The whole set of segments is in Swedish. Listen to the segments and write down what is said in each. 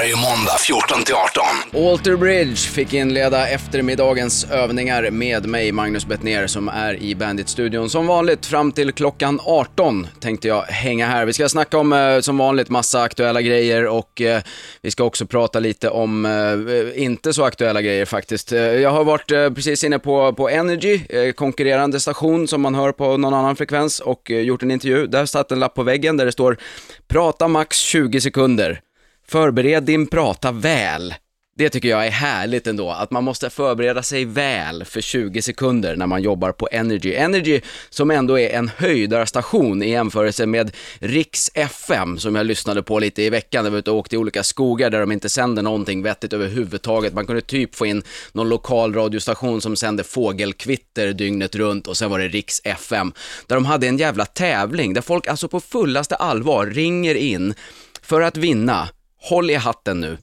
Varje måndag 14 till 18. Alter Bridge fick inleda eftermiddagens övningar med mig, Magnus Bettner, som är i Bandit-studion. Som vanligt fram till klockan 18 tänkte jag hänga här. Vi ska snacka om, eh, som vanligt, massa aktuella grejer och eh, vi ska också prata lite om eh, inte så aktuella grejer faktiskt. Jag har varit precis inne på, på Energy, konkurrerande station som man hör på någon annan frekvens och gjort en intervju. Där satt en lapp på väggen där det står “Prata max 20 sekunder”. Förbered din prata väl. Det tycker jag är härligt ändå, att man måste förbereda sig väl för 20 sekunder när man jobbar på Energy. Energy som ändå är en höjdarstation i jämförelse med Riks FM som jag lyssnade på lite i veckan. Jag var ute och åkte i olika skogar där de inte sänder någonting vettigt överhuvudtaget. Man kunde typ få in någon lokal radiostation som sände fågelkvitter dygnet runt och sen var det Riks FM. Där de hade en jävla tävling där folk alltså på fullaste allvar ringer in för att vinna håll i hatten nu,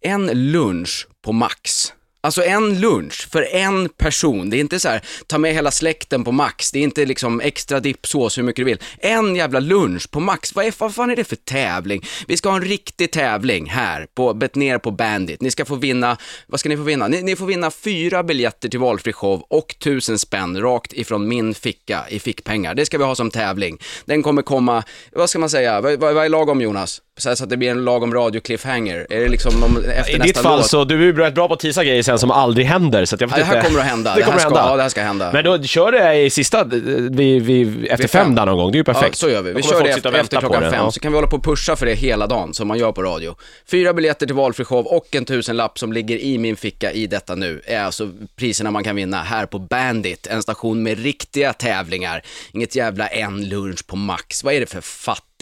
en lunch på Max. Alltså en lunch för en person. Det är inte så här, ta med hela släkten på Max. Det är inte liksom extra dippsås hur mycket du vill. En jävla lunch på Max. Vad, är, vad fan är det för tävling? Vi ska ha en riktig tävling här, på Betnér på Bandit. Ni ska få vinna, vad ska ni få vinna? Ni, ni får vinna fyra biljetter till valfri show och tusen spänn rakt ifrån min ficka i fickpengar. Det ska vi ha som tävling. Den kommer komma, vad ska man säga, vad, vad, vad är lagom Jonas? Så, här, så att det blir en lagom radio-cliffhanger. Är det liksom de, efter I nästa ditt fall låt? så, du är ju rätt bra på att tisa grejer sen som aldrig händer, så att jag vet Ja, det här inte. kommer att hända. Det kommer att ska, hända. Ja, det här ska hända. Men då kör det i sista, vid, vid, efter fem där någon gång, det är ju perfekt. Ja, så gör vi. Vi kör det efter, efter klockan fem, ja. så kan vi hålla på och pusha för det hela dagen, som man gör på radio. Fyra biljetter till valfri show och en tusenlapp som ligger i min ficka i detta nu, är alltså priserna man kan vinna här på Bandit, en station med riktiga tävlingar. Inget jävla en lunch på Max. Vad är det för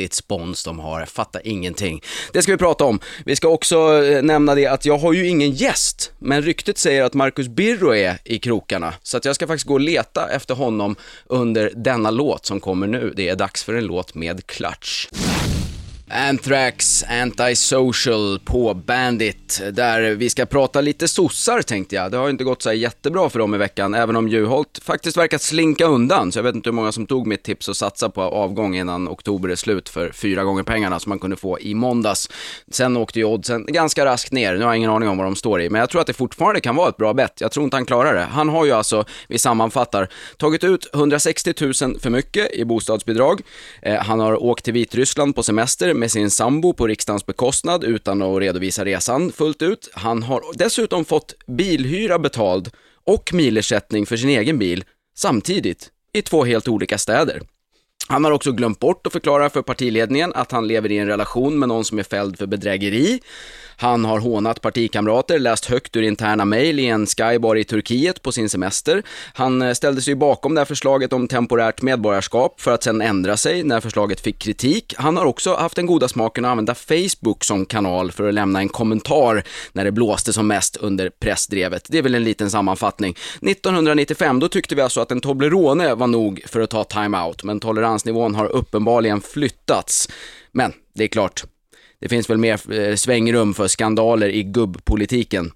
fattigt spons de har? fatta ingenting. Det ska vi prata om. Vi ska också eh, nämna det att jag har ju ingen gäst, men ryktet säger att Marcus Birro är i krokarna. Så att jag ska faktiskt gå och leta efter honom under denna låt som kommer nu. Det är dags för en låt med klatsch. Anthrax Antisocial på Bandit, där vi ska prata lite sossar tänkte jag. Det har ju inte gått så här jättebra för dem i veckan, även om Juholt faktiskt verkar slinka undan. Så jag vet inte hur många som tog mitt tips och satsa på avgång innan oktober är slut för fyra gånger pengarna som man kunde få i måndags. Sen åkte ju oddsen ganska raskt ner, nu har jag ingen aning om vad de står i, men jag tror att det fortfarande kan vara ett bra bett. Jag tror inte han klarar det. Han har ju alltså, vi sammanfattar, tagit ut 160 000 för mycket i bostadsbidrag. Eh, han har åkt till Vitryssland på semester med sin sambo på riksdagens bekostnad utan att redovisa resan fullt ut. Han har dessutom fått bilhyra betald och milersättning för sin egen bil samtidigt i två helt olika städer. Han har också glömt bort att förklara för partiledningen att han lever i en relation med någon som är fälld för bedrägeri. Han har hånat partikamrater, läst högt ur interna mejl i en skybar i Turkiet på sin semester. Han eh, ställde sig bakom det här förslaget om temporärt medborgarskap för att sedan ändra sig när förslaget fick kritik. Han har också haft den goda smaken att använda Facebook som kanal för att lämna en kommentar när det blåste som mest under pressdrevet. Det är väl en liten sammanfattning. 1995, då tyckte vi alltså att en Toblerone var nog för att ta time-out, men toleransnivån har uppenbarligen flyttats. Men det är klart, det finns väl mer eh, svängrum för skandaler i gubbpolitiken.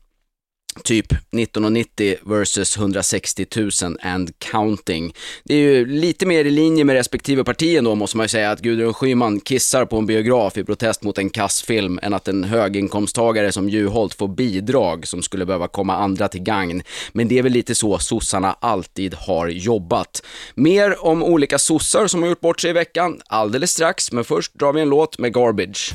Typ 1990 versus 160 000 and counting. Det är ju lite mer i linje med respektive parti ändå måste man ju säga att Gudrun Schyman kissar på en biograf i protest mot en kassfilm än att en höginkomsttagare som Juholt får bidrag som skulle behöva komma andra till gagn. Men det är väl lite så sossarna alltid har jobbat. Mer om olika sossar som har gjort bort sig i veckan alldeles strax, men först drar vi en låt med Garbage.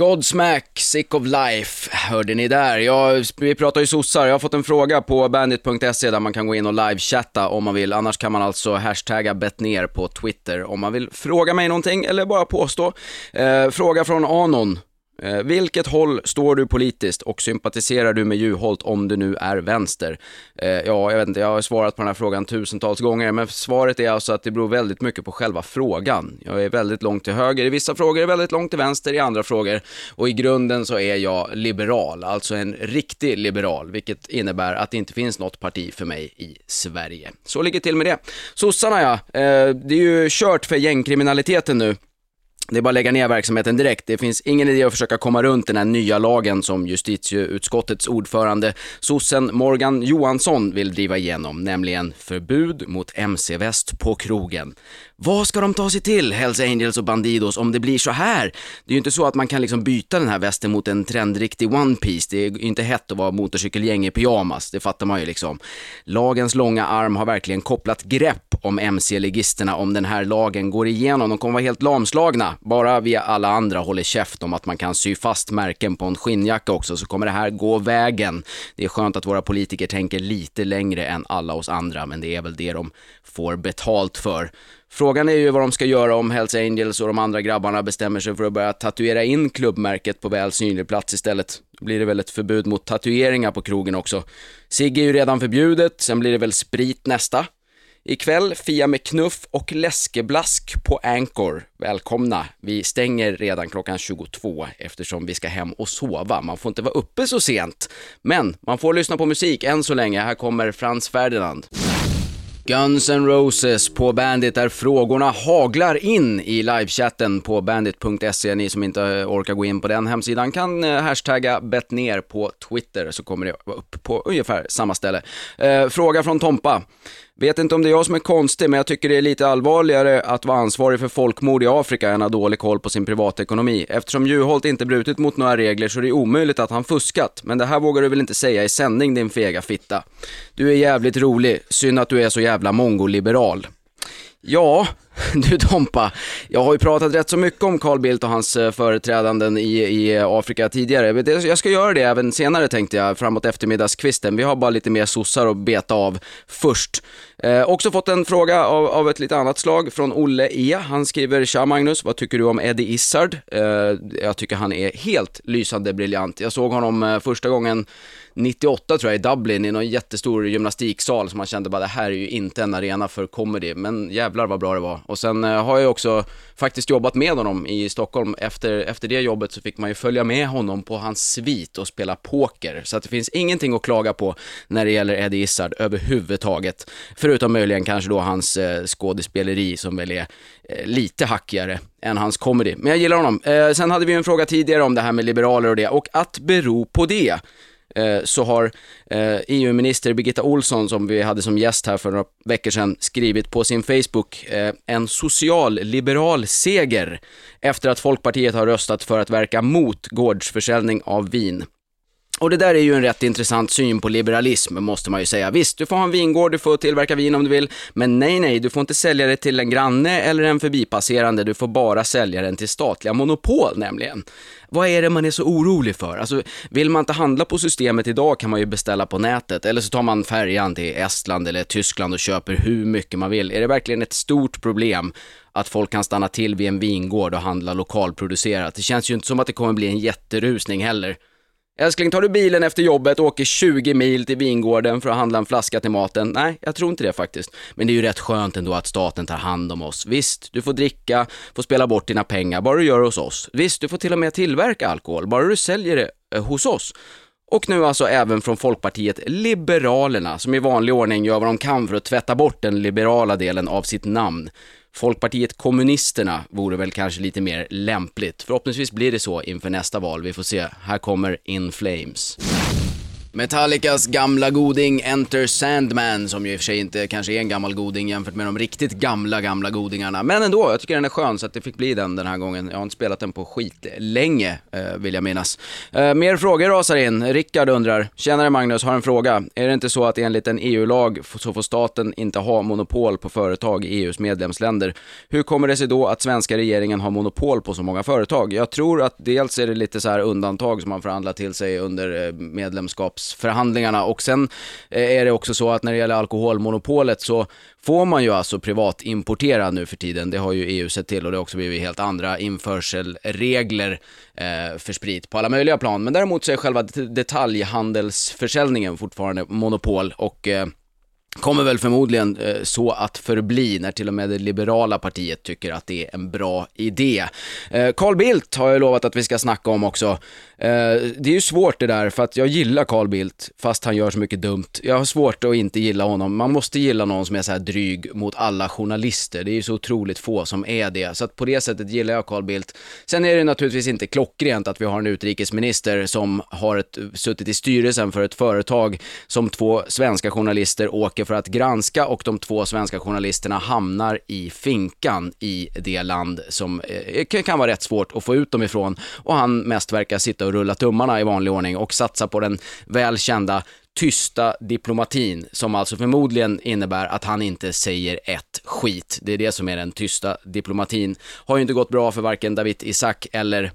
Godsmack, Sick of Life, hörde ni där. Jag, vi pratar ju sossar, jag har fått en fråga på bandit.se där man kan gå in och livechatta om man vill. Annars kan man alltså hashtagga betner på Twitter om man vill fråga mig någonting eller bara påstå. Eh, fråga från Anon. Eh, vilket håll står du politiskt och sympatiserar du med Juholt om du nu är vänster? Eh, ja, jag vet inte, jag har svarat på den här frågan tusentals gånger, men svaret är alltså att det beror väldigt mycket på själva frågan. Jag är väldigt långt till höger i vissa frågor, väldigt långt till vänster i andra frågor och i grunden så är jag liberal, alltså en riktig liberal, vilket innebär att det inte finns något parti för mig i Sverige. Så ligger det till med det. Sossarna ja, eh, det är ju kört för gängkriminaliteten nu. Det är bara att lägga ner verksamheten direkt. Det finns ingen idé att försöka komma runt den här nya lagen som justitieutskottets ordförande, sossen Morgan Johansson, vill driva igenom, nämligen förbud mot mc-väst på krogen. Vad ska de ta sig till, Hells Angels och Bandidos, om det blir så här? Det är ju inte så att man kan liksom byta den här västen mot en trendriktig One Piece. Det är ju inte hett att vara motorcykelgäng i pyjamas, det fattar man ju liksom. Lagens långa arm har verkligen kopplat grepp om MC-legisterna om den här lagen går igenom. De kommer vara helt lamslagna. Bara vi alla andra håller käft om att man kan sy fast märken på en skinnjacka också så kommer det här gå vägen. Det är skönt att våra politiker tänker lite längre än alla oss andra, men det är väl det de får betalt för. Frågan är ju vad de ska göra om Hells Angels och de andra grabbarna bestämmer sig för att börja tatuera in klubbmärket på väl synlig plats istället. Då blir det väl ett förbud mot tatueringar på krogen också. Cigg är ju redan förbjudet, sen blir det väl sprit nästa. Ikväll Fia med knuff och läskeblask på Anchor. Välkomna! Vi stänger redan klockan 22 eftersom vi ska hem och sova. Man får inte vara uppe så sent. Men man får lyssna på musik än så länge. Här kommer Frans Ferdinand. Guns N' Roses på Bandit där frågorna haglar in i livechatten på bandit.se. Ni som inte eh, orkar gå in på den hemsidan kan eh, hashtagga ner på Twitter så kommer det vara upp på ungefär samma ställe. Eh, fråga från Tompa. Vet inte om det är jag som är konstig, men jag tycker det är lite allvarligare att vara ansvarig för folkmord i Afrika än att ha dålig koll på sin privatekonomi. Eftersom Juholt inte brutit mot några regler så är det omöjligt att han fuskat. Men det här vågar du väl inte säga i sändning din fega fitta. Du är jävligt rolig, synd att du är så jävla mongoliberal. Ja, du Tompa, jag har ju pratat rätt så mycket om Carl Bildt och hans eh, företrädanden i, i Afrika tidigare. Jag ska göra det även senare tänkte jag, framåt eftermiddagskvisten. Vi har bara lite mer sossar att beta av först. Eh, också fått en fråga av, av, ett lite annat slag från Olle E. Han skriver, tja Magnus, vad tycker du om Eddie Izzard? Eh, jag tycker han är helt lysande briljant. Jag såg honom eh, första gången 98 tror jag i Dublin i någon jättestor gymnastiksal som man kände bara det här är ju inte en arena för comedy, men jävlar vad bra det var. Och sen eh, har jag också faktiskt jobbat med honom i Stockholm. Efter, efter det jobbet så fick man ju följa med honom på hans svit och spela poker. Så att det finns ingenting att klaga på när det gäller Eddie Izzard överhuvudtaget. Förutom möjligen kanske då hans eh, skådespeleri som väl är eh, lite hackigare än hans comedy. Men jag gillar honom. Eh, sen hade vi en fråga tidigare om det här med liberaler och det, och att bero på det. Eh, så har eh, e EU-minister Birgitta Olsson, som vi hade som gäst här för några veckor sedan, skrivit på sin Facebook eh, en socialliberal seger efter att Folkpartiet har röstat för att verka mot gårdsförsäljning av vin. Och det där är ju en rätt intressant syn på liberalism, måste man ju säga. Visst, du får ha en vingård, du får tillverka vin om du vill, men nej, nej, du får inte sälja det till en granne eller en förbipasserande, du får bara sälja den till statliga monopol nämligen. Vad är det man är så orolig för? Alltså, vill man inte handla på systemet idag kan man ju beställa på nätet, eller så tar man färjan till Estland eller Tyskland och köper hur mycket man vill. Är det verkligen ett stort problem att folk kan stanna till vid en vingård och handla lokalproducerat? Det känns ju inte som att det kommer bli en jätterusning heller. Älskling, tar du bilen efter jobbet och åker 20 mil till vingården för att handla en flaska till maten? Nej, jag tror inte det faktiskt. Men det är ju rätt skönt ändå att staten tar hand om oss. Visst, du får dricka, får spela bort dina pengar, bara du gör det hos oss. Visst, du får till och med tillverka alkohol, bara du säljer det eh, hos oss. Och nu alltså även från Folkpartiet Liberalerna, som i vanlig ordning gör vad de kan för att tvätta bort den liberala delen av sitt namn. Folkpartiet Kommunisterna vore väl kanske lite mer lämpligt. Förhoppningsvis blir det så inför nästa val. Vi får se. Här kommer In Flames. Metallicas gamla goding Enter Sandman, som ju i och för sig inte kanske är en gammal goding jämfört med de riktigt gamla, gamla godingarna. Men ändå, jag tycker den är skön så att det fick bli den den här gången. Jag har inte spelat den på skit länge, eh, vill jag minnas. Eh, mer frågor rasar in. Rickard undrar, tjenare Magnus, har en fråga. Är det inte så att enligt en EU-lag så får staten inte ha monopol på företag i EUs medlemsländer? Hur kommer det sig då att svenska regeringen har monopol på så många företag? Jag tror att dels är det lite så här undantag som man förhandlar till sig under eh, medlemskap medlemskapsförhandlingarna och sen eh, är det också så att när det gäller alkoholmonopolet så får man ju alltså privat importera nu för tiden. Det har ju EU sett till och det har också blivit helt andra införselregler eh, för sprit på alla möjliga plan. Men däremot så är själva detaljhandelsförsäljningen fortfarande monopol och eh, kommer väl förmodligen eh, så att förbli när till och med det liberala partiet tycker att det är en bra idé. Eh, Carl Bildt har jag lovat att vi ska snacka om också. Eh, det är ju svårt det där för att jag gillar Carl Bildt fast han gör så mycket dumt. Jag har svårt att inte gilla honom. Man måste gilla någon som är så här dryg mot alla journalister. Det är ju så otroligt få som är det. Så att på det sättet gillar jag Carl Bildt. Sen är det naturligtvis inte klockrent att vi har en utrikesminister som har ett, suttit i styrelsen för ett företag som två svenska journalister åker saker för att granska och de två svenska journalisterna hamnar i finkan i det land som eh, kan vara rätt svårt att få ut dem ifrån och han mest verkar sitta och rulla tummarna i vanlig ordning och satsa på den välkända tysta diplomatin som alltså förmodligen innebär att han inte säger ett skit. Det är det som är den tysta diplomatin. Har ju inte gått bra för varken David Isak eller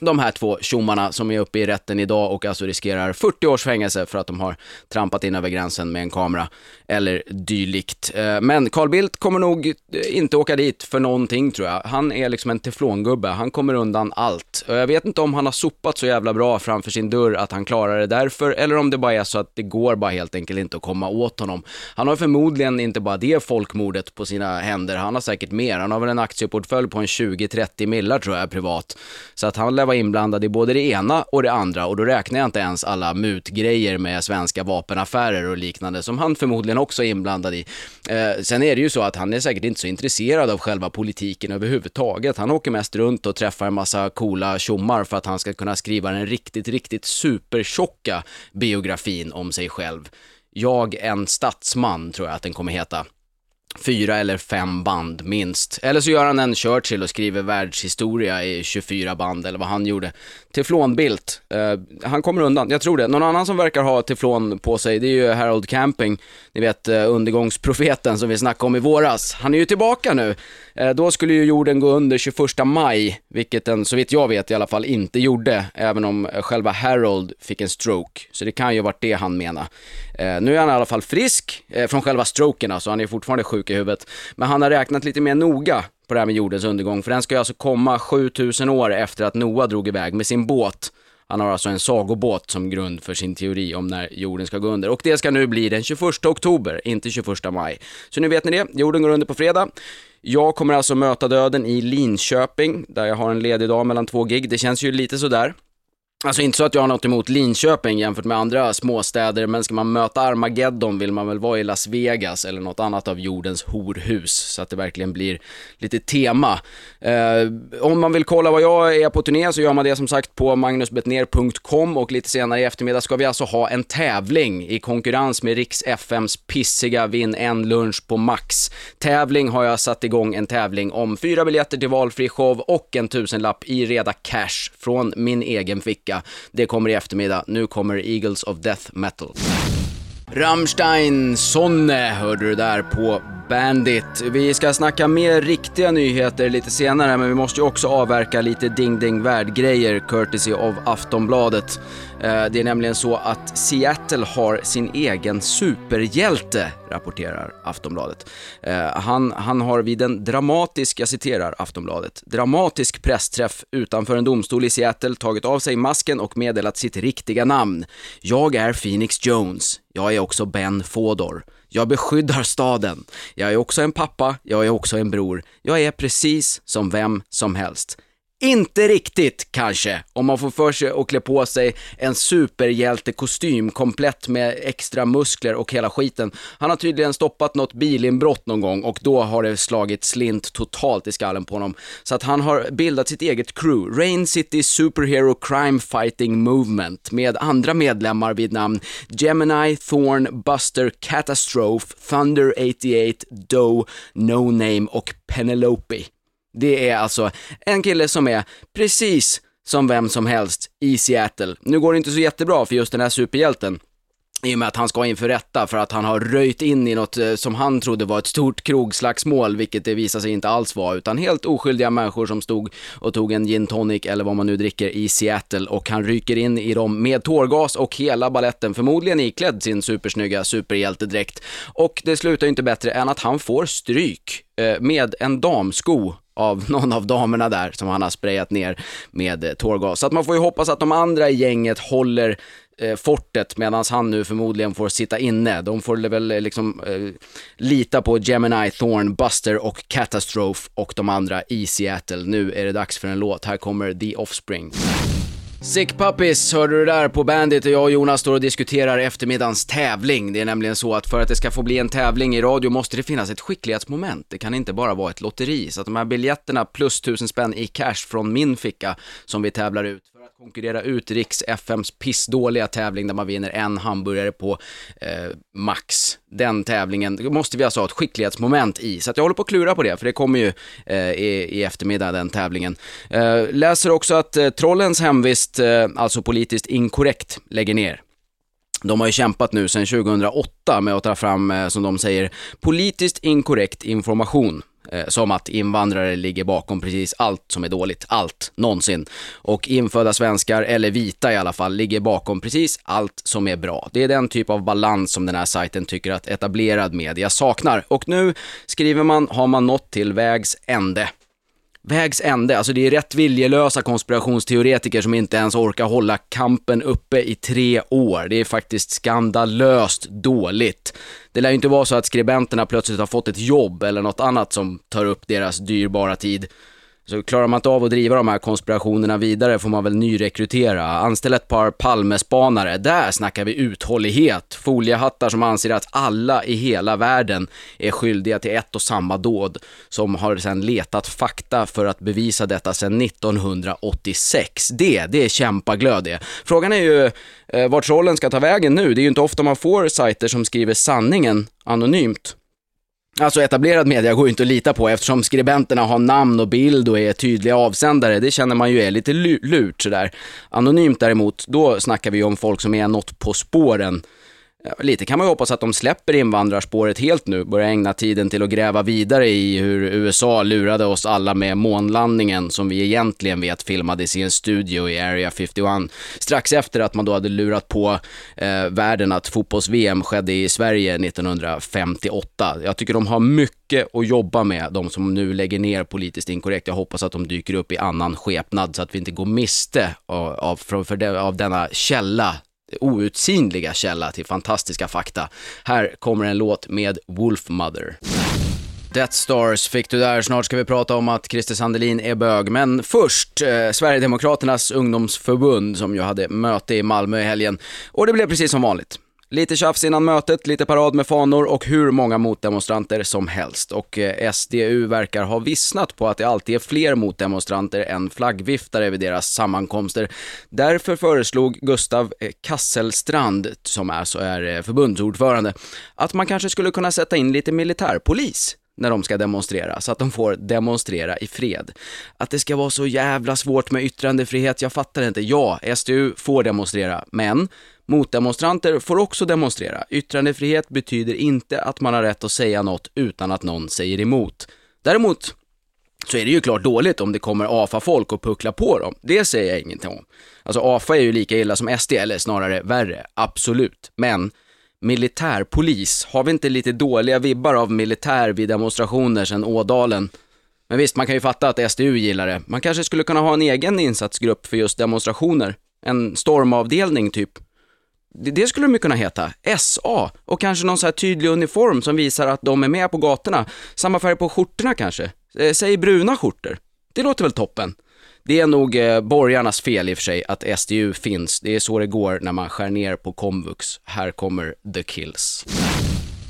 de här två tjommarna som är uppe i rätten idag och alltså riskerar 40 års fängelse för att de har trampat in över gränsen med en kamera eller dylikt. Eh, men Carl Bildt kommer nog eh, inte åka dit för någonting tror jag. Han är liksom en teflongubbe, han kommer undan allt. Jag vet inte om han har sopat så jävla bra framför sin dörr att han klarar det därför, eller om det bara är så att det går bara helt enkelt inte att komma åt honom. Han har förmodligen inte bara det folkmordet på sina händer, han har säkert mer. Han har väl en aktieportfölj på en 20-30 millar tror jag privat. Så att han lär vara inblandad i både det ena och det andra och då räknar jag inte ens alla mutgrejer med svenska vapenaffärer och liknande som han förmodligen också är inblandad i. Eh, sen är det ju så att han är säkert inte så intresserad av själva politiken överhuvudtaget. Han åker mest runt och träffar en massa coola tjommar för att han ska kunna skriva den riktigt, riktigt supertjocka biografin om sig själv. Jag, en statsman, tror jag att den kommer heta fyra eller fem band minst. Eller så gör han en Churchill och skriver världshistoria i 24 band eller vad han gjorde. Teflonbilt, uh, han kommer undan, jag tror det. Någon annan som verkar ha teflon på sig, det är ju Harold Camping, ni vet uh, undergångsprofeten som vi snackade om i våras. Han är ju tillbaka nu. Uh, då skulle ju jorden gå under 21 maj, vilket den, så vitt jag vet i alla fall, inte gjorde, även om själva Harold fick en stroke. Så det kan ju ha varit det han menar. nu är han i alla fall frisk från själva stroken, alltså han är fortfarande sjuk i huvudet. Men han har räknat lite mer noga på det här med jordens undergång, för den ska ju alltså komma 7000 år efter att Noa drog iväg med sin båt. Han har alltså en sagobåt som grund för sin teori om när jorden ska gå under. Och det ska nu bli den 21 oktober, inte 21 maj. Så nu vet ni det, jorden går under på fredag. Jag kommer alltså möta döden i Linköping, där jag har en ledig dag mellan två gig. Det känns ju lite sådär. Alltså inte så att jag har något emot Linköping jämfört med andra småstäder, men ska man möta Armageddon vill man väl vara i Las Vegas eller något annat av jordens horhus, så att det verkligen blir lite tema. Eh, om man vill kolla vad jag är på turné så gör man det som sagt på magnusbetner.com och lite senare i eftermiddag ska vi alltså ha en tävling i konkurrens med Riks FMs pissiga Vinn en lunch på Max. Tävling har jag satt igång en tävling om fyra biljetter till valfri show och en tusenlapp i reda cash från min egen ficka vecka. Det kommer i eftermiddag. Nu kommer Eagles of Death Metal. Rammstein, Sonne hörde du där på Bandit. Vi ska snacka mer riktiga nyheter lite senare, men vi måste ju också avverka lite ding-ding värld-grejer, courtesy of Aftonbladet. Eh, det är nämligen så att Seattle har sin egen superhjälte, rapporterar Aftonbladet. Eh, han, han har vid en dramatisk, jag citerar Aftonbladet, dramatisk pressträff utanför en domstol i Seattle tagit av sig masken och meddelat sitt riktiga namn. Jag är Phoenix Jones. Jag är också Ben Fodor. Jag beskyddar staden. Jag är också en pappa, jag är också en bror. Jag är precis som vem som helst. Inte riktigt kanske, om man får för sig att klä på sig en superhjältekostym komplett med extra muskler och hela skiten. Han har tydligen stoppat något bilinbrott någon gång och då har det slagit slint totalt i skallen på honom. Så att han har bildat sitt eget crew, Rain City Superhero Crime Fighting Movement, med andra medlemmar vid namn Gemini, Thorn, Buster, Catastrophe, Thunder 88, Doe, No Name och Penelope. Det är alltså en kille som är precis som vem som helst i Seattle. Nu går det inte så jättebra för just den här superhjälten i och med att han ska inför rätta för att han har röjt in i något eh, som han trodde var ett stort krogslagsmål, vilket det visade sig inte alls vara, utan helt oskyldiga människor som stod och tog en gin tonic eller vad man nu dricker i Seattle och han ryker in i dem med tårgas och hela balletten, förmodligen iklädd sin supersnygga superhjältedräkt. Och det slutar inte bättre än att han får stryk eh, med en damsko av någon av damerna där som han har sprayat ner med eh, tårgas. Så att man får ju hoppas att de andra i gänget håller eh, fortet medan han nu förmodligen får sitta inne. De får väl eh, liksom eh, lita på Gemini, Thorn, Buster och Catastrophe och de andra i Seattle. Nu är det dags för en låt. Här kommer The Offspring. Sick Puppies hörde du där på Bandit och jag och Jonas står och diskuterar eftermiddagens tävling. Det är nämligen så att för att det ska få bli en tävling i radio måste det finnas ett skicklighetsmoment. Det kan inte bara vara ett lotteri. Så att de här biljetterna plus tusen spänn i cash från min ficka som vi tävlar ut. Konkurrera ut Riks FMs pissdåliga tävling där man vinner en hamburgare på eh, max. Den tävlingen måste vi alltså ha ett skicklighetsmoment i, så att jag håller på att klura på det, för det kommer ju eh, i, i eftermiddag, den tävlingen. Eh, läser också att eh, Trollens hemvist, eh, alltså politiskt inkorrekt, lägger ner. De har ju kämpat nu sedan 2008 med att ta fram, eh, som de säger, politiskt inkorrekt information. Eh, Som att invandrare ligger bakom precis allt som är dåligt, allt, någonsin. Och infödda svenskar, eller vita i alla fall, ligger bakom precis allt som är bra. Det är den typ av balans som den här sajten tycker att etablerad media saknar. Och nu, skriver man, har man nått till vägs ände. Vägs ände, alltså det är rätt viljelösa konspirationsteoretiker som inte ens orkar hålla kampen uppe i tre år. Det är faktiskt skandalöst dåligt. Det lär ju inte vara så att skribenterna plötsligt har fått ett jobb eller något annat som tar upp deras dyrbara tid. Så klarar man inte av att driva de här konspirationerna vidare får man väl nyrekrytera. Anställ ett par Palmespanare. Där snackar vi uthållighet. Foliehattar som anser att alla i hela världen är skyldiga till ett och samma dåd. Som har sedan letat fakta för att bevisa detta sedan 1986. Det, det är kämpaglöd det. Frågan är ju eh, vart trollen ska ta vägen nu. Det är ju inte ofta man får sajter som skriver sanningen anonymt. Alltså etablerad media går ju inte att lita på eftersom skribenterna har namn och bild och är tydliga avsändare. Det känner man ju är lite lurt sådär. Anonymt däremot, då snackar vi ju om folk som är något på spåren. Lite kan man ju hoppas att de släpper invandrarspåret helt nu, börjar ägna tiden till att gräva vidare i hur USA lurade oss alla med månlandningen som vi egentligen vet filmades i en studio i Area 51. Strax efter att man då hade lurat på eh, världen att fotbolls-VM skedde i Sverige 1958. Jag tycker de har mycket att jobba med, de som nu lägger ner politiskt inkorrekt. Jag hoppas att de dyker upp i annan skepnad så att vi inte går miste av, av, för, för av denna källa outsinliga källa till fantastiska fakta. Här kommer en låt med Wolfmother. Death Stars fick du där. Snart ska vi prata om att Christer Sandelin är bög. Men först, eh, Sverigedemokraternas ungdomsförbund som ju hade möte i Malmö i helgen. Och det blev precis som vanligt. Lite tjafs innan mötet, lite parad med fanor och hur många motdemonstranter som helst. Och eh, SDU verkar ha vissnat på att det alltid är fler motdemonstranter än flaggviftare vid deras sammankomster. Därför föreslog Gustav eh, Kasselstrand, som alltså är eh, förbundsordförande, att man kanske skulle kunna sätta in lite militärpolis när de ska demonstrera, så att de får demonstrera i fred. Att det ska vara så jävla svårt med yttrandefrihet, jag fattar inte. Ja, SDU får demonstrera, men motdemonstranter får också demonstrera. Yttrandefrihet betyder inte att man har rätt att säga något utan att någon säger emot. Däremot så är det ju klart dåligt om det kommer AFA-folk och pucklar på dem. Det säger jag ingenting om. Alltså AFA är ju lika illa som SD, eller snarare värre, absolut. Men militärpolis, har vi inte lite dåliga vibbar av militär vid demonstrationer sedan Ådalen? Men visst, man kan ju fatta att SDU gillar det. Man kanske skulle kunna ha en egen insatsgrupp för just demonstrationer. En stormavdelning typ. Det, skulle de ju kunna heta. SA. Och kanske någon så här tydlig uniform som visar att de är med på gatorna. Samma färg på skjortorna kanske. Eh, säg bruna skjortor. Det låter väl toppen. Det är nog eh, borgarnas fel i och för sig att SDU finns. Det är så det går när man skär ner på komvux. Här kommer The Kills.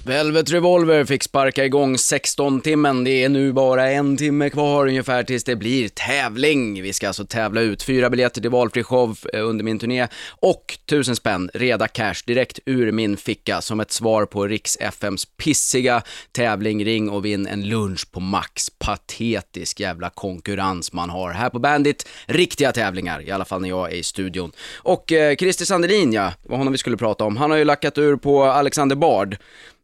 Velvet Revolver fick sparka igång 16-timmen. Det är nu bara en timme kvar ungefär tills det blir tävling. Vi ska alltså tävla ut fyra biljetter till valfri show eh, under min turné och tusen spänn reda cash direkt ur min ficka som ett svar på Riks FMs pissiga tävling. Ring och vinn en lunch på Max. Patetisk jävla konkurrens man har här på Bandit. Riktiga tävlingar, i alla fall när jag är i studion. Och eh, Christer Sandelin, ja, det var honom vi skulle prata om. Han har ju lackat ur på Alexander Bard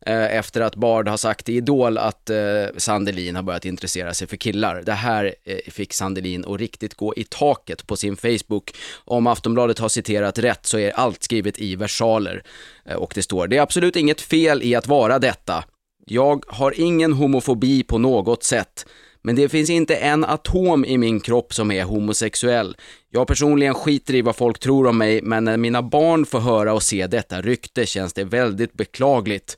Eh, efter att Bard har sagt i Idol att eh, Sandelin har börjat intressera sig för killar. Det här eh, fick Sandelin att riktigt gå i taket på sin Facebook. Om Aftonbladet har citerat rätt så är allt skrivet i versaler. Eh, och det står, det är absolut inget fel i att vara detta. Jag har ingen homofobi på något sätt. Men det finns inte en atom i min kropp som är homosexuell. Jag personligen skiter i vad folk tror om mig, men när mina barn får höra och se detta rykte känns det väldigt beklagligt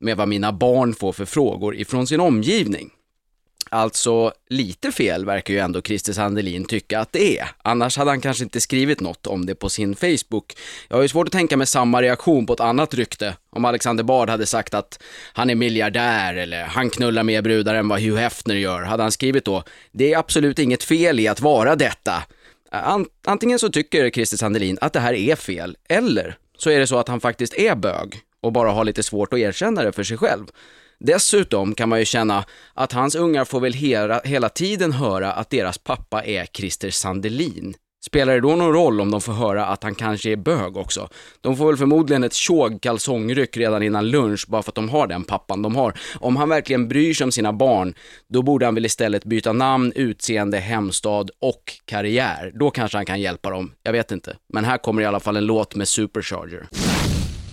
med vad mina barn får för frågor ifrån sin omgivning. Alltså, lite fel verkar ju ändå Christer Sandelin tycka att det är. Annars hade han kanske inte skrivit något om det på sin Facebook. Jag har ju svårt att tänka mig samma reaktion på ett annat rykte. Om Alexander Bard hade sagt att han är miljardär eller han knullar mer brudar än vad Hugh Hefner gör, hade han skrivit då “Det är absolut inget fel i att vara detta. Antingen så tycker Christer Sandelin att det här är fel, eller så är det så att han faktiskt är bög och bara har lite svårt att erkänna det för sig själv. Dessutom kan man ju känna att hans ungar får väl hela, hela tiden höra att deras pappa är Christer Sandelin. Spelar det då någon roll om de får höra att han kanske är bög också? De får väl förmodligen ett tjog kalsongryck redan innan lunch bara för att de har den pappan de har. Om han verkligen bryr sig om sina barn, då borde han väl istället byta namn, utseende, hemstad och karriär. Då kanske han kan hjälpa dem. Jag vet inte. Men här kommer i alla fall en låt med Supercharger.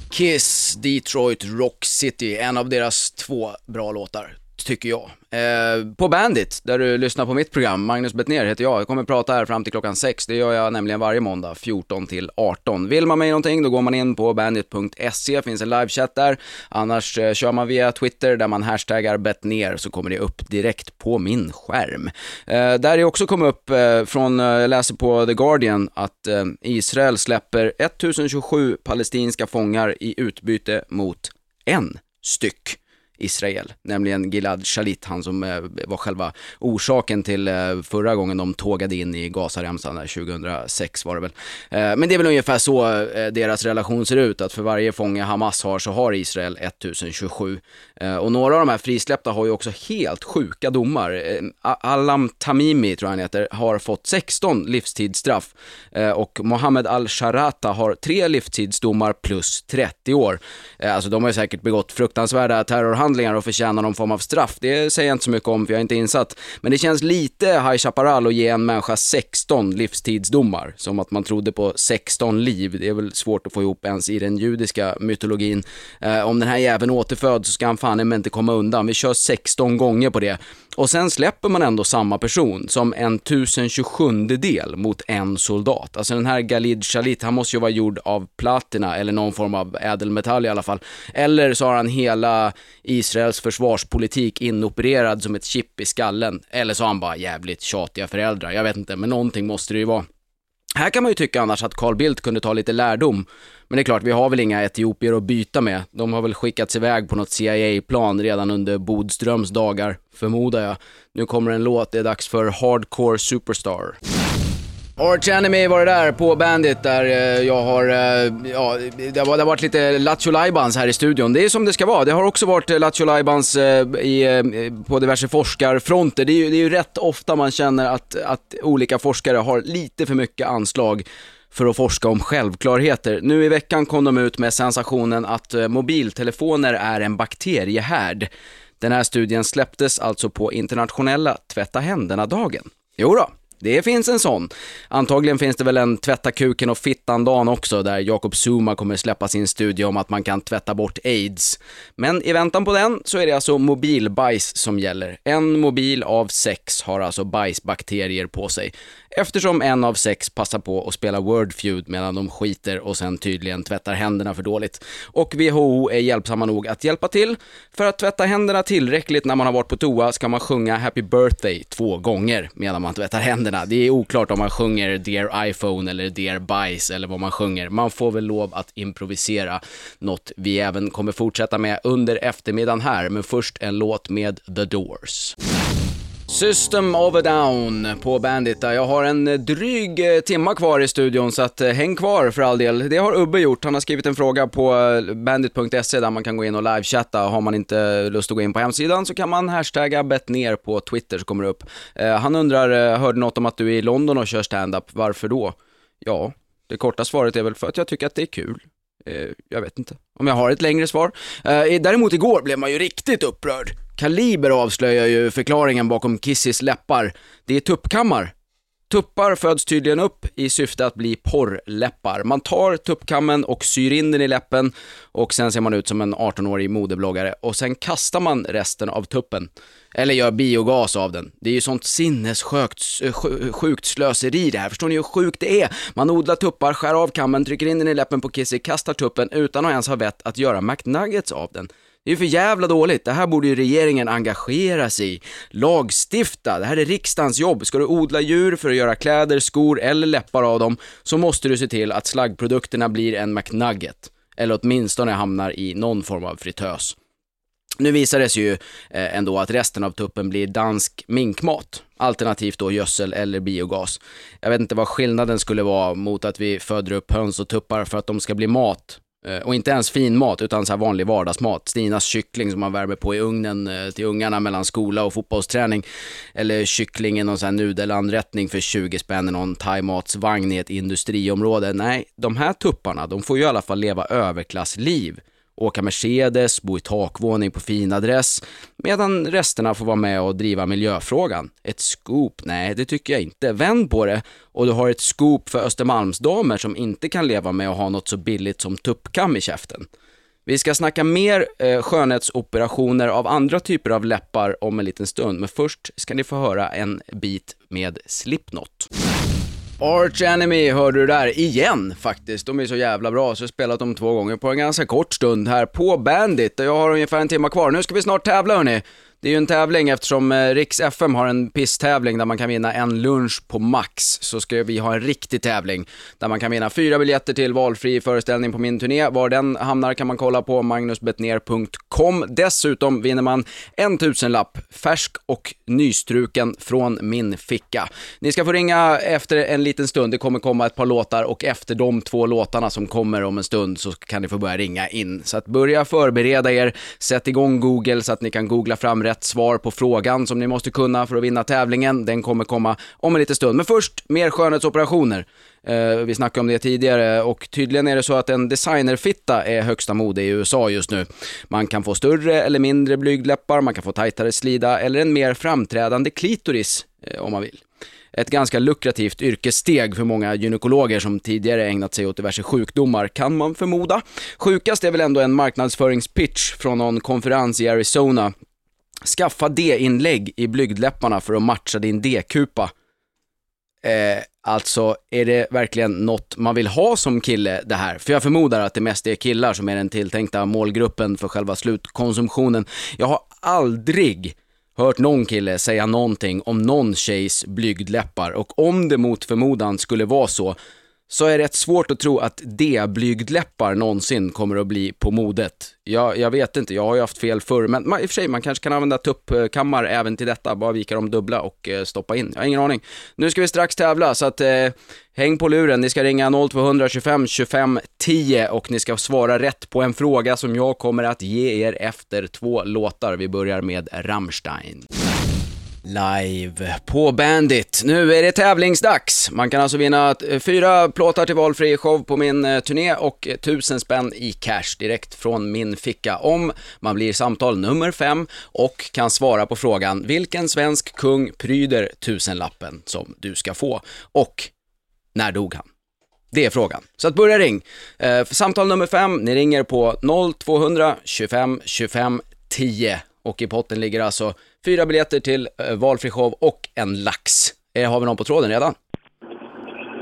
Kiss, Detroit Rock City, en av deras två bra låtar, tycker jag. Eh, på Bandit, där du lyssnar på mitt program, Magnus Bettner heter jag. Jag kommer prata här fram till klockan 6, det gör jag nämligen varje måndag, 14 till 18. Vill man mig någonting, då går man in på bandit.se, finns en livechatt där. Annars eh, kör man via Twitter, där man hashtaggar Bettner, så kommer det upp direkt på min skärm. Eh, där det också kom upp eh, från, eh, jag läser på The Guardian, att eh, Israel släpper 1027 palestinska fångar i utbyte mot en styck. Israel, nämligen Gilad Shalit, han som eh, var själva orsaken till eh, förra gången de tågade in i Gazaremsan, där 2006 var det väl. Eh, men det är väl ungefär så deras relation ser ut, att för varje fånge Hamas har så har Israel 1027. Och några av de här frisläppta har ju också helt sjuka domar. Alam Tamimi, tror jag han heter, har fått 16 livstidsstraff och Mohammed Al-Sharata har tre livstidsdomar plus 30 år. Alltså de har ju säkert begått fruktansvärda terrorhandlingar och förtjänar någon form av straff. Det säger jag inte så mycket om för jag är inte insatt. Men det känns lite High Chaparral att ge en människa 16 livstidsdomar. Som att man trodde på 16 liv. Det är väl svårt att få ihop ens i den judiska mytologin. Eh, om den här jäveln återföds så ska han fan inte komma undan. Vi kör 16 gånger på det. Och sen släpper man ändå samma person som en 1027 del mot en soldat. Alltså den här Galid Shalit, han måste ju vara gjord av platina eller någon form av ädelmetall i alla fall. Eller så har han hela Israels försvarspolitik inopererad som ett chip i skallen. Eller så har han bara jävligt tjatiga föräldrar. Jag vet inte, men någonting måste det ju vara. Här kan man ju tycka annars att Carl Bildt kunde ta lite lärdom. Men det är klart, vi har väl inga etiopier att byta med. De har väl skickats iväg på något CIA-plan redan under Bodströms dagar, förmodar jag. Nu kommer en låt, det är dags för Hardcore Superstar. Arch Enemy var det där på Bandit där eh, jag har, eh, ja, det har, det har varit lite Lattjo Lajbans här i studion. Det är som det ska vara. Det har också varit eh, Lattjo Lajbans i, på diverse forskarfronter. Det är, ju, det är ju rätt ofta man känner att, att olika forskare har lite för mycket anslag för att forska om självklarheter. Nu i veckan kom de ut med sensationen att mobiltelefoner är en bakteriehärd. Den här studien släpptes alltså på internationella tvätta händerna-dagen. Jo då, det finns en sån. Antagligen finns det väl en tvätta kuken och fittan-dagen också, där Jakob Zuma kommer släppa sin studie om att man kan tvätta bort aids. Men i väntan på den så är det alltså mobilbajs som gäller. En mobil av sex har alltså bajsbakterier på sig. Eftersom en av sex passar på att spela Wordfeud medan de skiter och sen tydligen tvättar händerna för dåligt. Och WHO är hjälpsamma nog att hjälpa till. För att tvätta händerna tillräckligt när man har varit på toa ska man sjunga Happy birthday två gånger medan man tvättar händerna. Det är oklart om man sjunger Dear iPhone eller Dear Bajs eller vad man sjunger. Man får väl lov att improvisera. Något vi även kommer fortsätta med under eftermiddagen här, men först en låt med The Doors. System of a Down på Bandit. Jag har en eh, dryg eh, timma kvar i studion, så att eh, häng kvar för all del. Det har Ubbe gjort. Han har skrivit en fråga på bandit.se där man kan gå in och livechatta. Har man inte lust att gå in på hemsidan så kan man hashtagga bettner på Twitter så kommer det upp. Han undrar, hörde något om att du är i London och kör stand-up. Varför då? Ja, det korta svaret är väl för att jag tycker att det är kul. Jag vet inte om jag har ett längre svar. Däremot igår blev man ju riktigt upprörd. Kaliber avslöjar ju förklaringen bakom Kissis läppar. Det är tuppkammar. Tuppar föds tydligen upp i syfte att bli porrläppar. Man tar tuppkammen och syr in den i läppen och sen ser man ut som en 18-årig modebloggare och sen kastar man resten av tuppen. Eller gör biogas av den. Det är ju sånt sinnessjukt eh, sjukt slöseri det här. Förstår ni hur sjukt det är? Man odlar tuppar, skär av kammen, trycker in den i läppen på Kissy, kastar tuppen utan att ens ha vett att göra McNuggets av den. Det är ju för jävla dåligt. Det här borde ju regeringen engagera sig i. Lagstifta. Det här är riksdagens jobb. Ska du odla djur för att göra kläder, skor eller läppar av dem så måste du se till att slaggprodukterna blir en McNugget. Eller åtminstone hamnar i någon form av fritös. Nu visar det sig ju eh, ändå att resten av tuppen blir dansk minkmat, alternativt då gödsel eller biogas. Jag vet inte vad skillnaden skulle vara mot att vi föder upp höns och tuppar för att de ska bli mat. Eh, och inte ens fin mat, utan så här vanlig vardagsmat. Stinas kyckling som man värmer på i ugnen eh, till ungarna mellan skola och fotbollsträning. Eller kyckling i någon sån här nudelanrättning för 20 spänn i någon thaimatsvagn i ett industriområde. Nej, de här tupparna, de får ju i alla fall leva överklassliv åka Mercedes, bo i takvåning på fin adress, medan resterna får vara med och driva miljöfrågan. Ett scoop? Nej, det tycker jag inte. Vänd på det och du har ett scoop för Östermalmsdamer som inte kan leva med att ha något så billigt som tuppkam i käften. Vi ska snacka mer eh, skönhetsoperationer av andra typer av läppar om en liten stund, men först ska ni få höra en bit med Slipknot. Arch Enemy hörde du där, igen faktiskt. De är så jävla bra, så jag har spelat dem två gånger på en ganska kort stund här på Bandit. Jag har ungefär en timme kvar. Nu ska vi snart tävla hörni. Det är ju en tävling eftersom eh, Riks FM har en pisstävling där man kan vinna en lunch på Max. Så ska vi ha en riktig tävling där man kan vinna fyra biljetter till valfri föreställning på min turné. Var den hamnar kan man kolla på magnusbetner.com. Dessutom vinner man en tusenlapp, färsk och nystruken från min ficka. Ni ska få ringa efter en liten stund. Det kommer komma ett par låtar och efter de två låtarna som kommer om en stund så kan ni få börja ringa in. Så att börja förbereda er, sätt igång Google så att ni kan googla fram rätt svar på frågan som ni måste kunna för att vinna tävlingen. Den kommer komma om en liten stund. Men först, mer skönhetsoperationer. Eh, vi snackade om det tidigare och tydligen är det så att en designerfitta är högsta mode i USA just nu. Man kan få större eller mindre blygdläppar, man kan få tajtare slida eller en mer framträdande klitoris eh, om man vill. Ett ganska lukrativt yrkessteg för många gynekologer som tidigare ägnat sig åt diverse sjukdomar, kan man förmoda. Sjukast är väl ändå en marknadsföringspitch från någon konferens i Arizona. Skaffa D-inlägg i blygdläpparna för att matcha din D-kupa. Eh, alltså, är det verkligen något man vill ha som kille det här? För jag förmodar att det mest är killar som är den tilltänkta målgruppen för själva slutkonsumtionen. Jag har aldrig hört någon kille säga någonting om någon tjejs blygdläppar och om det mot förmodan skulle vara så, så är det rätt svårt att tro att D-blygdläppar någonsin kommer att bli på modet. Jag, jag vet inte, jag har ju haft fel förr, men man, i och för sig, man kanske kan använda tuppkammar även till detta, bara vika dem dubbla och eh, stoppa in. Jag har ingen aning. Nu ska vi strax tävla, så att eh, häng på luren. Ni ska ringa 0200 25 25 10 och ni ska svara rätt på en fråga som jag kommer att ge er efter två låtar. Vi börjar med Rammstein. Live på Bandit. Nu är det tävlingsdags. Man kan alltså vinna fyra plåtar till valfri show på min eh, turné och tusen spänn i cash direkt från min ficka om man blir samtal nummer fem och kan svara på frågan vilken svensk kung pryder tusenlappen som du ska få och när dog han? Det är frågan. Så att börja ring. Eh, för samtal nummer fem, ni ringer på 0200 25 25 10 och i potten ligger alltså fyra biljetter till eh, valfri show och en lax. Eh, har vi någon på tråden redan?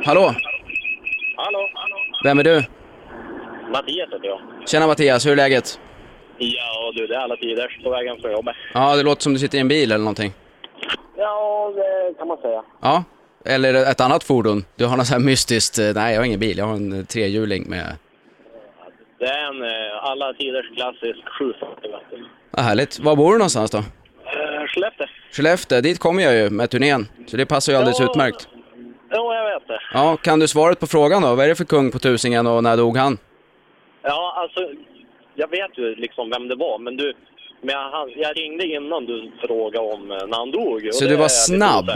Hallå? Hallå? Vem är du? Mattias heter jag. Tjena Mattias, hur är läget? Ja du, det är alla tider på vägen från jobbet. Ja, det låter som du sitter i en bil eller någonting. Ja, det kan man säga. Ja, eller ett annat fordon. Du har något så här mystiskt, eh, nej jag har ingen bil, jag har en eh, trehjuling med, Det är en eh, alla tiders klassisk 740 vatten. vad härligt. Var bor du någonstans då? Skellefteå. Dit kommer jag ju med turnén. Så det passar ju alldeles Ja. utmärkt. Jo, jag vet det. Ja, kan du svaret på frågan då? Vad är det för kung på tusingen och när dog han? Ja, alltså, jag vet ju liksom vem det var, men du... Men jag, jag ringde innan du frågade om eh, när han dog. Så du var snabb?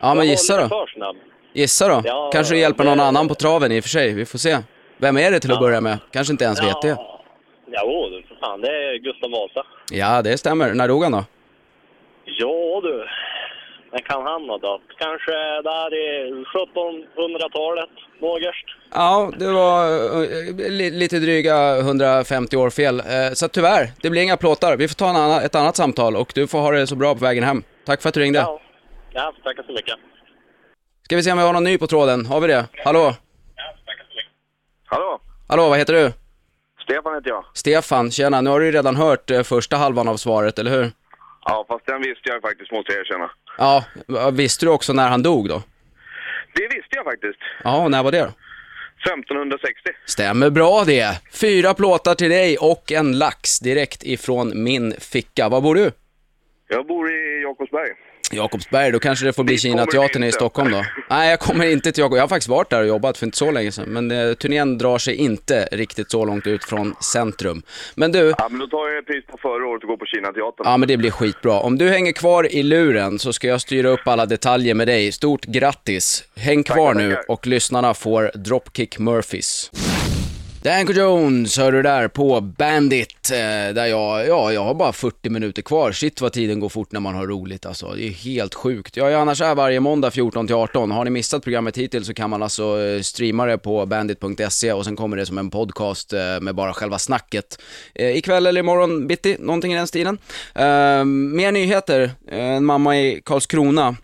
Ja, men gissa då. för snabb. Gissa då? Ja, Kanske du hjälper någon det- annan på traven i och för sig. Vi får se. Vem är det till att Ja. börja med? Kanske inte ens vet det. Ja, jo, för fan, det är Gustav Vasa. Ja, det stämmer. När dog han då? Ja du, när kan han ha dött? Kanske där i 1700-talet, någerst. Ja, det var eh, li- lite dryga 150 år fel. Eh, Så tyvärr, det blir inga plåtar. Vi får ta en annan, ett annat samtal och du får ha det så bra på vägen hem. Tack för att du ringde. Ja, ja tackar så mycket. Ska vi se om vi har någon ny på tråden. Har vi det? Hallå? Hallå, Hallå, vad heter du? Stefan heter jag. Stefan, tjena. Nu har du ju redan hört eh, första halvan av svaret, eller hur? Ja, fast den visste jag faktiskt, måste jag erkänna. Ja, visste du också när han dog då? Det visste jag faktiskt. Ja, och när var det då? 1560. Stämmer bra det. Fyra plåtar till dig och en lax direkt ifrån min ficka. Var bor du? Jag bor i Jakobsberg. Jakobsberg, då kanske det får bli Kinateatern i. Stockholm då. Nej, jag kommer inte till Jakob. Jag har faktiskt varit där och jobbat för inte så länge sedan. Men eh, turnén drar sig inte riktigt så långt ut från centrum. Men du, Ja, men då tar jag ett pris på förra året och går på Kinateatern. ja men det blir skitbra. Om du hänger kvar i luren så ska jag styra upp alla detaljer med dig. Stort grattis! Häng kvar Tackar, nu tackar. och lyssnarna får Dropkick Murphys. Danko Jones hör du där på Bandit, eh, där jag, ja, jag har bara 40 minuter kvar. Shit vad tiden går fort när man har roligt alltså. Det är helt sjukt. Jag är annars här varje måndag 14 till 18. Har ni missat programmet hittills så kan man alltså eh, streama det på bandit.se och sen kommer det som en podcast eh, med bara själva snacket. Ikväll eller imorgon bitti, någonting i den stilen. Mer nyheter. En mamma i Karlskrona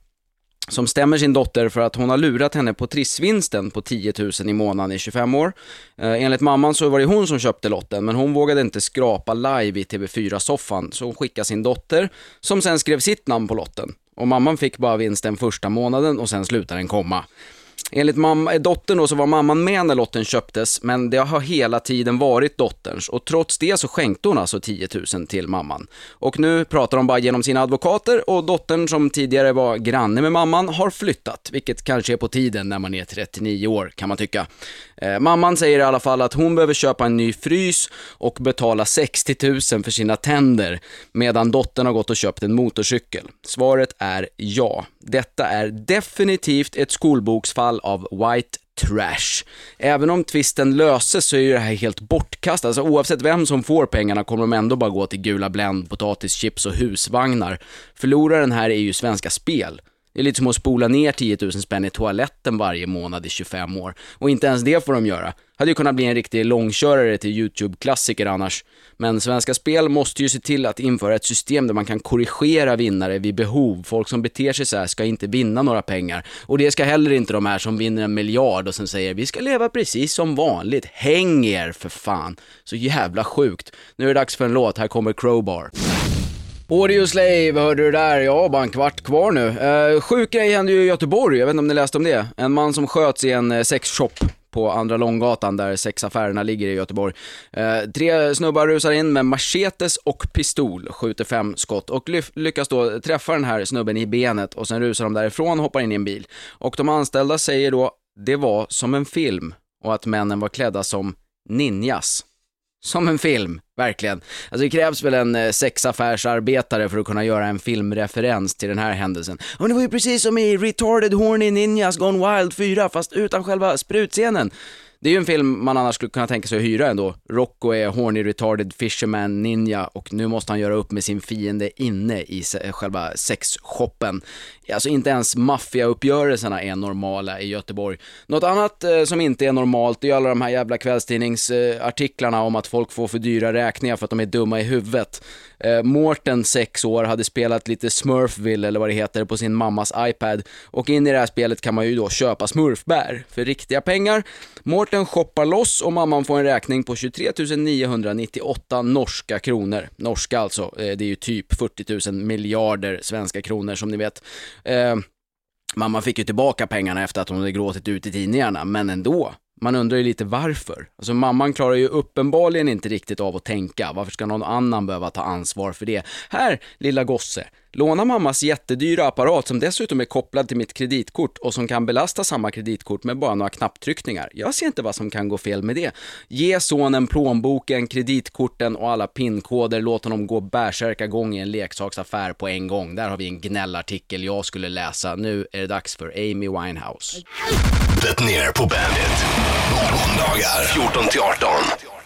som stämmer sin dotter för att hon har lurat henne på trissvinsten på 10 000 i månaden i 25 år. Eh, enligt mamman så var det hon som köpte lotten, men hon vågade inte skrapa live i TV4-soffan, så hon skickade sin dotter, som sen skrev sitt namn på lotten. Och mamman fick bara vinsten första månaden och sen slutade den komma. Enligt mamma, dottern då så var mamman med när lotten köptes, men det har hela tiden varit dotterns och trots det så skänkte hon alltså 10 000 till mamman. Och nu pratar de bara genom sina advokater och dottern som tidigare var granne med mamman har flyttat, vilket kanske är på tiden när man är 39 år kan man tycka. Eh, mamman säger i alla fall att hon behöver köpa en ny frys och betala 60 000 för sina tänder, medan dottern har gått och köpt en motorcykel. Svaret är ja. Detta är definitivt ett skolboksfall av white trash. Även om tvisten löses så är ju det här helt bortkastat. Alltså oavsett vem som får pengarna kommer de ändå bara gå till gula Blend, potatischips och husvagnar. Förloraren här är ju Svenska Spel. Det är lite som att spola ner 10 000 spänn i toaletten varje månad i 25 år. Och inte ens det får de göra. Hade ju kunnat bli en riktig långkörare till YouTube-klassiker annars. Men Svenska Spel måste ju se till att införa ett system där man kan korrigera vinnare vid behov. Folk som beter sig så här ska inte vinna några pengar. Och det ska heller inte de här som vinner en miljard och sen säger vi ska leva precis som vanligt. Häng er för fan. Så jävla sjukt. Nu är det dags för en låt, här kommer Crowbar. Audio Slave hörde du där, ja bara en kvart kvar nu. Eh, sjuk grej hände ju i Göteborg, jag vet inte om ni läste om det. En man som sköts i en eh, sexshop på Andra Långgatan där sexaffärerna ligger i Göteborg. Eh, tre snubbar rusar in med machetes och pistol, skjuter fem skott och lyf- lyckas då träffa den här snubben i benet och sen rusar de därifrån och hoppar in i en bil. Och de anställda säger då, det var som en film och att männen var klädda som ninjas. Som en film, verkligen. Alltså det krävs väl en eh, sexaffärsarbetare för att kunna göra en filmreferens till den här händelsen. Och det var ju precis som i Retarded Horny Ninjas Gone Wild 4, fast utan själva sprutscenen. Det är ju en film man annars skulle kunna tänka sig att hyra ändå. Rocco är horny retarded fisherman ninja och nu måste han göra upp med sin fiende inne i eh, själva sexshoppen. Alltså inte ens maffiauppgörelserna är normala i Göteborg. Något annat eh, som inte är normalt är alla de här jävla kvällstidningsartiklarna eh, om att folk får för dyra räkningar för att de är dumma i huvudet. Eh, Mårten, 6 år, hade spelat lite Smurfville eller vad det heter på sin mammas iPad och in i det här spelet kan man ju då köpa smurfbär för riktiga pengar. Mårten shoppar loss och mamman får en räkning på 23 998 norska kronor. Norska alltså, eh, det är ju typ 40 000 miljarder svenska kronor som ni vet. Eh, mamma fick ju tillbaka pengarna efter att hon hade gråtit ut i tidningarna, men ändå. Man undrar ju lite varför. Alltså mamman klarar ju uppenbarligen inte riktigt av att tänka. Varför ska någon annan behöva ta ansvar för det? Här, lilla gosse. Låna mammas jättedyra apparat som dessutom är kopplad till mitt kreditkort och som kan belasta samma kreditkort med bara några knapptryckningar. Jag ser inte vad som kan gå fel med det. Ge sonen plånboken, kreditkorten och alla pinkoder. Låt honom gå bärsärkagång i en leksaksaffär på en gång. Där har vi en gnällartikel jag skulle läsa. Nu är det dags för Amy Winehouse. Det ner på bandet. Måndagar 14 till 18.